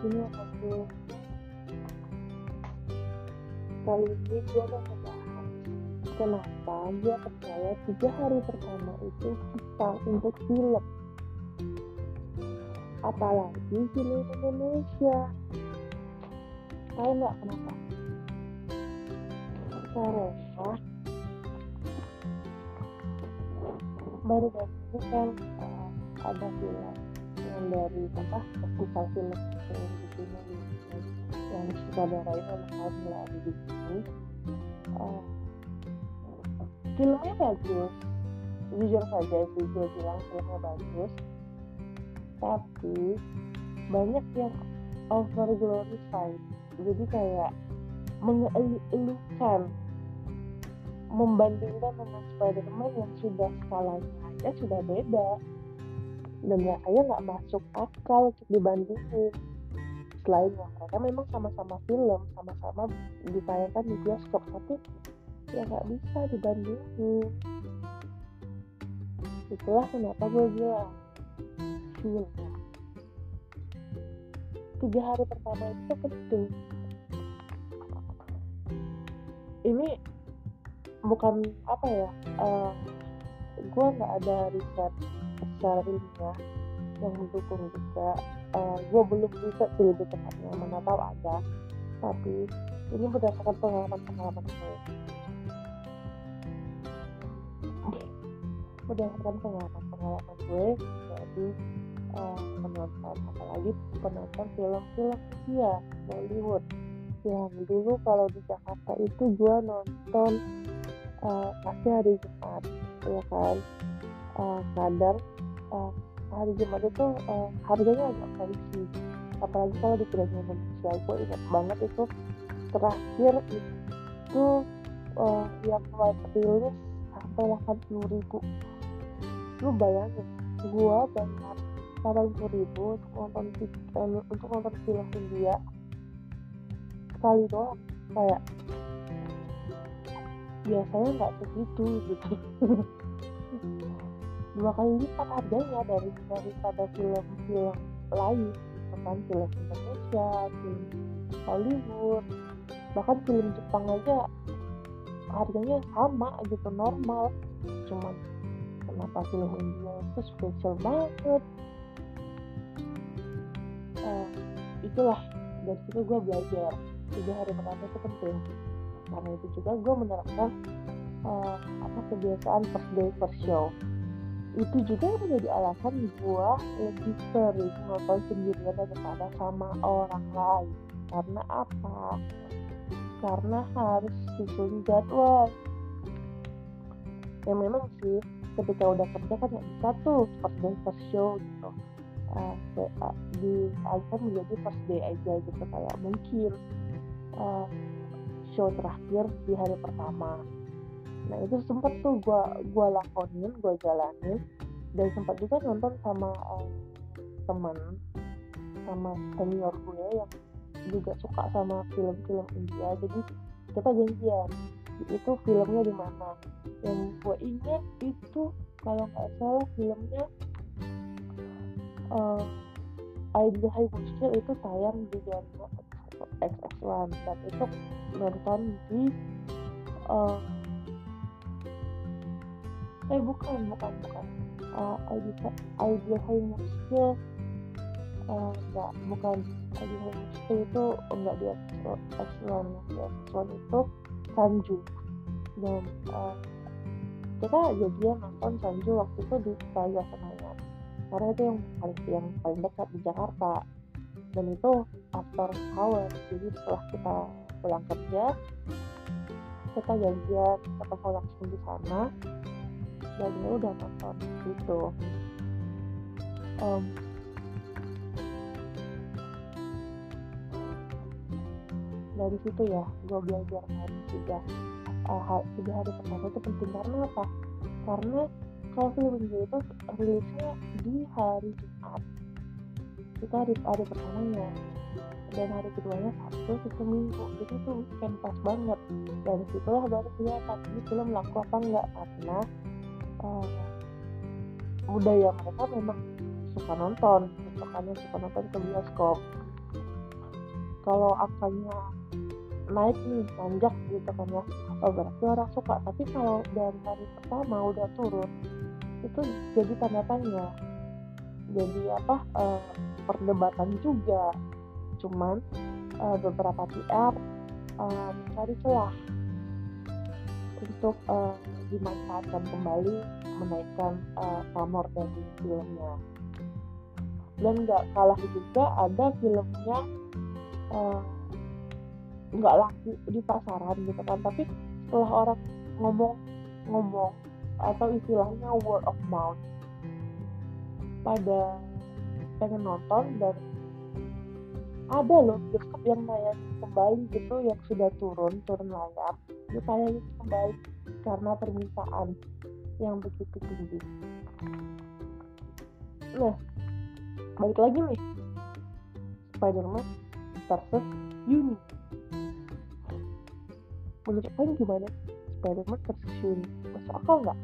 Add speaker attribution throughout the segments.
Speaker 1: nih aku kali ini gue mau ngebahas kenapa gue percaya tiga hari pertama itu kita untuk film. Apalagi film Indonesia. Tahu nggak kenapa? Karena baru-baru ini kan uh, ada film yang dari apa festival film yang di sini yang sutradara itu anak Kamila di sini uh, filmnya bagus jujur saja itu gue bilang filmnya bagus tapi banyak yang over glorified jadi kayak mengeluhkan membandingkan dengan Spider-Man yang sudah skalanya aja sudah beda dan rasanya nggak masuk akal untuk dibandingin selain yang mereka memang sama-sama film sama-sama ditayangkan di bioskop tapi ya nggak bisa dibandingin. Itulah kenapa gue bilang film. Tiga hari pertama itu penting. Ini bukan apa ya uh, gue nggak ada riset secara ilmiah yang mendukung juga uh, gue belum bisa sih lebih tepatnya mana tahu ada. Tapi ini berdasarkan pengalaman-pengalaman gue berdasarkan pengalaman-pengalaman gue jadi uh, menonton apalagi penonton film-film ya Bollywood. Yang dulu kalau di Jakarta itu gue nonton uh, pasti hari Jumat ya kan? Uh, kadang uh, hari Jumat itu uh, harganya agak pricey. Apalagi kalau di film Indonesia gue ingat banget itu terakhir itu uh, yang mulai rilis sampai 80 ribu. Lu bayangin gue bayar 80 ribu untuk nonton uh, untuk nonton film India sekali doang. Kayak biasanya nggak segitu gitu dua kali lipat harganya dari daripada film-film lain gitu kan film Indonesia film Hollywood bahkan film Jepang aja harganya sama gitu normal. Cuman kenapa film India itu spesial banget? Uh, itulah. Dari situ gue belajar tiga hari pertama itu penting. Karena itu juga gue menerapkan uh, apa kebiasaan first day first show itu juga menjadi alasan gue lebih sering nonton sendirian daripada sama orang lain. Karena apa? Karena harus susun jadwal. Yang memang sih ketika udah kerja kan nggak bisa tuh first day first show gitu. Uh, di akan menjadi first day aja gitu kayak mungkin uh, show terakhir di hari pertama nah itu sempet tuh gue gua lakonin gue jalanin. Dan sempat juga nonton sama uh, teman sama senior gue yang juga suka sama film-film India. Jadi kita janjian itu filmnya di mana. Yang gue ingat itu kalau nggak salah filmnya uh, Idol High Muskil itu tayang di Januari XX1 dan itu nonton di uh, eh bukan bukan bukan. Uh, idea idea high skill uh, enggak bukan. Idea high skill itu enggak di X1 di X1 itu Sanju. Dan uh, kita jadian nonton Sanju waktu itu di Plaza Senayan. Karena itu yang paling yang paling dekat di Jakarta. Dan itu after hours jadi setelah kita pulang kerja kita janjian ketemu langsung di sana dan ya udah nonton gitu. Um, dari situ ya gue belajar kan tiga uh, tiga hari pertama itu penting karena apa? Karena kalau film ini itu rilisnya di hari Jumat. Itu hari hari pertamanya. Dan hari keduanya Sabtu itu Minggu jadi itu weekend pas banget. Dan situlah baru kelihatan ini film laku apa enggak karena uh, budaya mereka memang suka nonton. Yang suka nonton ke bioskop. Kalau angkanya naik nih nanjak gitu kan ya. Oh berarti orang suka? Tapi kalau dari hari pertama udah turun itu jadi tanda tanya. Jadi apa uh, perdebatan juga. Cuman uh, beberapa PR uh, mencari celah untuk uh, dimanfaatkan kembali menaikkan uh, pamor dari filmnya. Dan nggak kalah juga ada filmnya nggak uh, laku di pasaran gitu kan. Tapi setelah orang ngomong ngomong atau istilahnya word of mouth pada pengen nonton dan ada loh bioskop yang nayangin kembali gitu yang sudah turun turun layar. Ditayangin kembali karena permintaan yang begitu tinggi. Nah balik lagi nih. Spider-Man versus Uni menurut kalian gimana? Spider-Man versus Uni masuk akal nggak?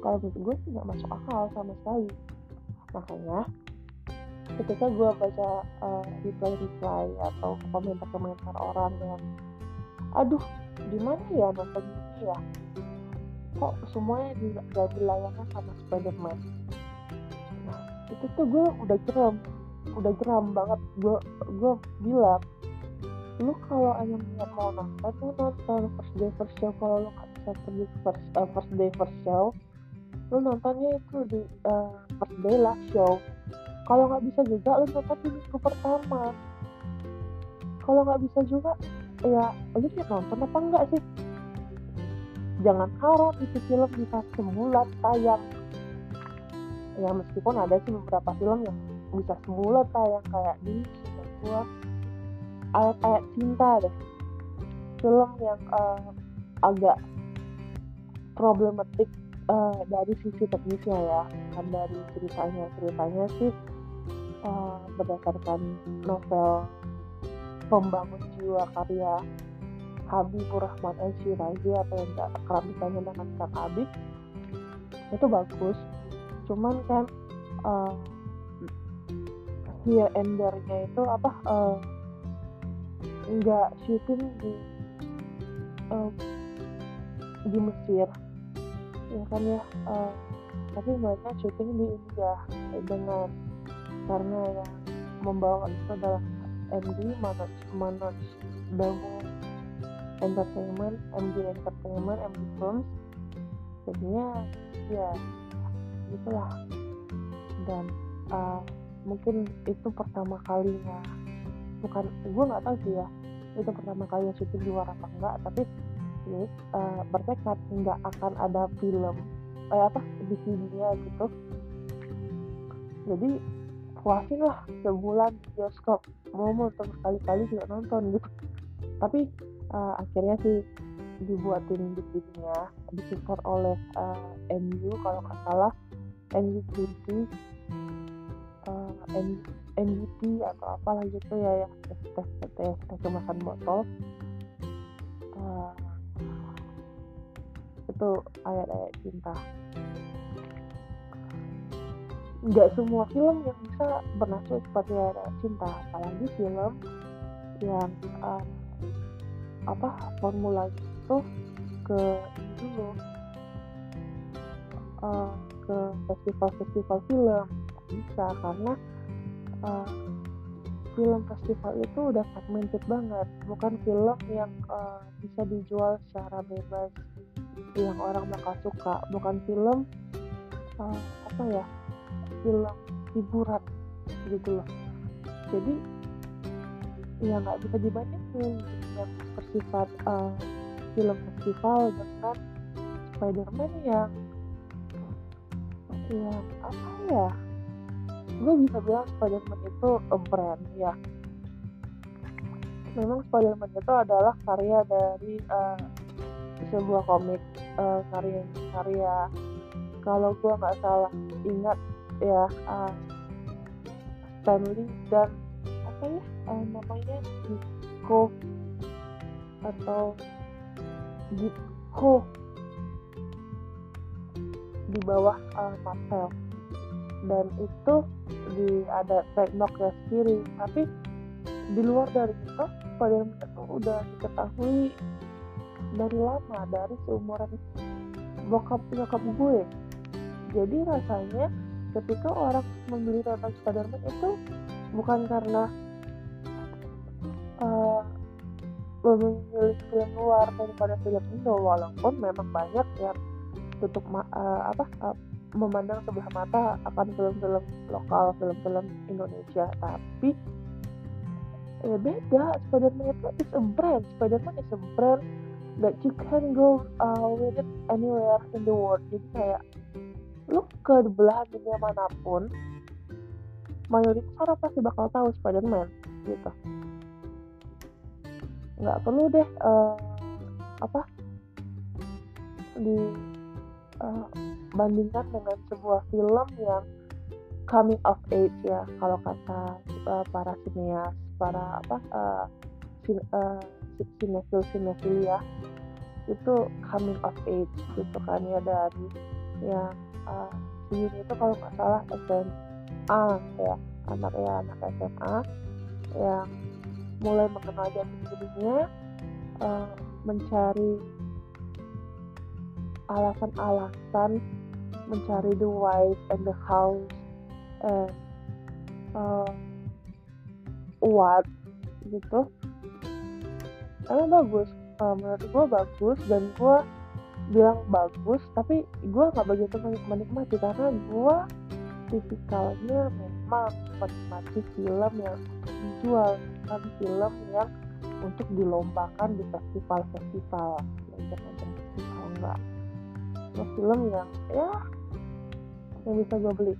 Speaker 1: Kalau menurut gue sih nggak masuk akal sama sekali. Makanya ketika gue baca uh, reply reply atau komentar komentar orang yang aduh gimana ya nonton ya kok semuanya gak dilayangkan sama Spiderman? Nah itu tuh gue udah geram udah geram banget. Gue gue bilang lu kalau emang niat mau nonton lu nonton first day first show. Kalau lu gak bisa pergi first, uh, first day first show lu nontonnya itu di uh, first day lah show. Kalau nggak bisa juga lu nonton di minggu pertama. Kalau nggak bisa juga ya lu nonton apa enggak sih jangan harap itu film bisa sebulan tayang. Ya meskipun ada sih beberapa film yang bisa sebulan tayang kayak di gua ayat-ayat cinta deh. Film yang uh, agak problematik uh, dari sisi teknisnya ya kan dari ceritanya. Ceritanya sih uh, berdasarkan novel pembangun jiwa karya Habibur Rahman El Shirazi atau yang kerap ditanya dengan Kang Habib itu bagus. Cuman kan uh, here and there-nya itu apa uh, nggak syuting di uh, di Mesir. Ya kan ya uh, tapi mereka syuting di India dengan karena yang membawa itu adalah MD Manoj Manoj Damu Entertainment MD Entertainment MD Films. Jadinya ya itulah dan uh, mungkin itu pertama kalinya. Bukan gue nggak tahu sih ya itu pertama kali syuting di luar apa enggak tapi ini uh, bertekad nggak akan ada film eh apa di sininya gitu. Jadi puasin lah sebulan bioskop. Mau nonton sekali-kali juga nonton gitu. Tapi uh, akhirnya sih dibuatin DVD-nya disupport oleh uh, eh, MU kalau nggak salah. MU Beauty uh, NGT atau apalah gitu ya ya teh teh teh kemasan botol. Uh, itu ayat-ayat cinta. Nggak semua film yang bisa bernasul seperti ayat cinta apalagi film yang uh, apa formula itu ke dulu uh, ke festival-festival film. Bisa karena uh, film festival itu udah segmented banget. Bukan film yang uh, bisa dijual secara bebas yang orang bakal suka. Bukan film uh, apa ya film hiburan gitu loh. Jadi ya nggak bisa dibandingin dengan bersifat uh, film festival dengan Spiderman yang yang apa ya? Gue bisa bilang Spiderman itu a brand ya. Memang Spiderman itu adalah karya dari uh, sebuah komik uh, karya karya kalau gue nggak salah ingat ya uh, Stanley dan apa ya uh, namanya Ditko atau Ditko di bawah Marvel dan itu di ada trademarknya sendiri. Tapi di luar dari itu Spiderman itu udah diketahui dari lama dari seumuran bokap nyokap gue. Jadi rasanya ketika orang membeli nonton Spiderman itu bukan karena memilih film luar daripada film Indo walaupun memang banyak yang tutup uh, apa uh, memandang sebelah mata akan film-film lokal, film-film Indonesia. Tapi ya beda, Spider-Man itu is a brand. Spider-Man is a brand that you can go uh, with it anywhere in the world. Jadi kayak lu ke belahan dunia mana pun, mayoritas orang pasti bakal tahu Spider-Man gitu. Nggak perlu deh uh, apa di uh, dengan sebuah film yang coming of age ya. Kalau kata uh, para sineas para apa uh, sin, uh, sinefil ya itu coming of age gitu kan ya dari yang uh, itu kalau nggak salah SMA ya anak ya anak SMA yang mulai mengenal jati dirinya uh, mencari alasan-alasan mencari the why and the how and uh, what gitu. Emang bagus uh, menurut gue bagus dan gue bilang bagus tapi gue nggak begitu menikmati karena gue tipikalnya memang menikmati film yang dijual bukan film yang untuk dilombakan di festival-festival. Macam-macam festival enggak ke film yang ya yang bisa gue beli.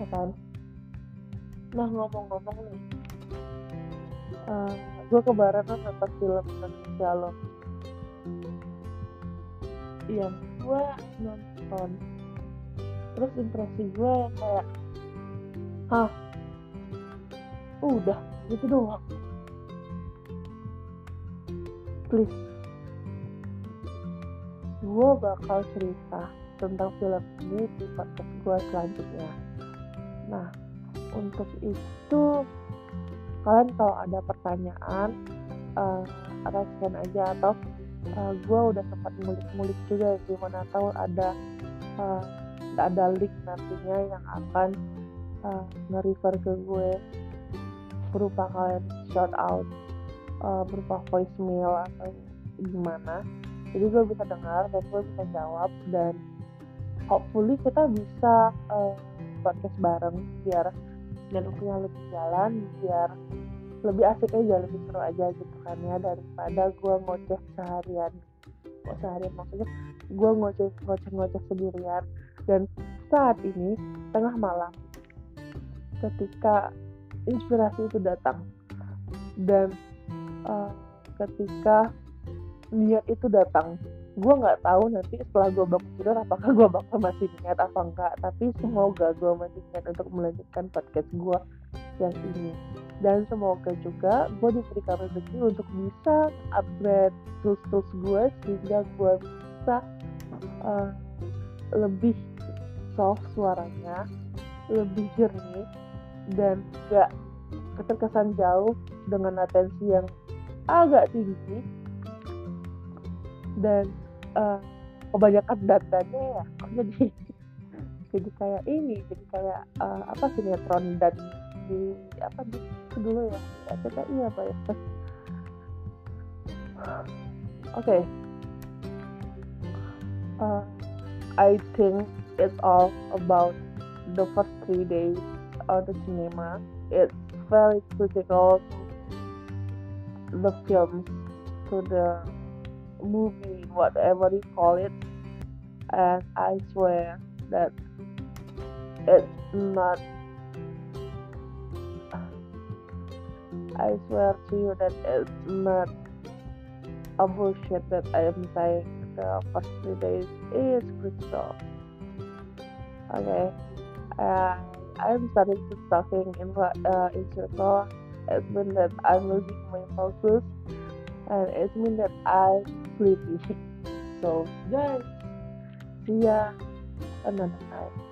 Speaker 1: Ya kan? Nah ngomong-ngomong nih uh, gue kebarengan nonton film Indonesia lo yang gue nonton. Terus impresi gue kayak hah udah gitu doang. Please. Gue bakal cerita tentang film ini di podcast gue selanjutnya. Nah, untuk itu kalian kalau ada pertanyaan uh, aja atau uh, gue udah sempat mulik-mulik juga gimana tahu ada uh, ada link nantinya yang akan uh, nge-refer ke gue berupa kalian shout out uh, berupa voicemail atau gimana jadi gue bisa dengar dan gue bisa jawab dan hopefully kita bisa uh, podcast bareng biar waktunya lebih jalan biar lebih asik aja lebih seru aja gitu kan ya daripada gue ngoceh seharian. Oh, seharian maksudnya? Gue ngoceh ngoceh ngoceh sendirian. Dan saat ini tengah malam ketika inspirasi itu datang. Dan uh, ketika niat itu datang gue nggak tahu nanti setelah gue bangun tidur apakah gue bakal masih niat apa enggak tapi semoga gue masih niat untuk melanjutkan podcast gue yang ini. Dan semoga juga gue diberikan rezeki untuk bisa upgrade tools-tools gue sehingga gue bisa uh, lebih soft suaranya lebih jernih dan gak keterkesan jauh dengan atensi yang agak tinggi dan uh, kebanyakan datanya ya jadi jadi kayak ini jadi kayak uh, apa sinetron dan di apa di dulu ya RCTI apa ya oke okay. uh, I think it's all about the first three days of the cinema it's very critical to the films to the movie, whatever you call it, and I swear that it's not. I swear to you that it's not a bullshit that I am saying. The first three days is crystal. Okay, uh, I'm starting to talking in uh, in circle. It means that I'm losing my focus, and it means that I'm sleepy. So guys, see ya another time.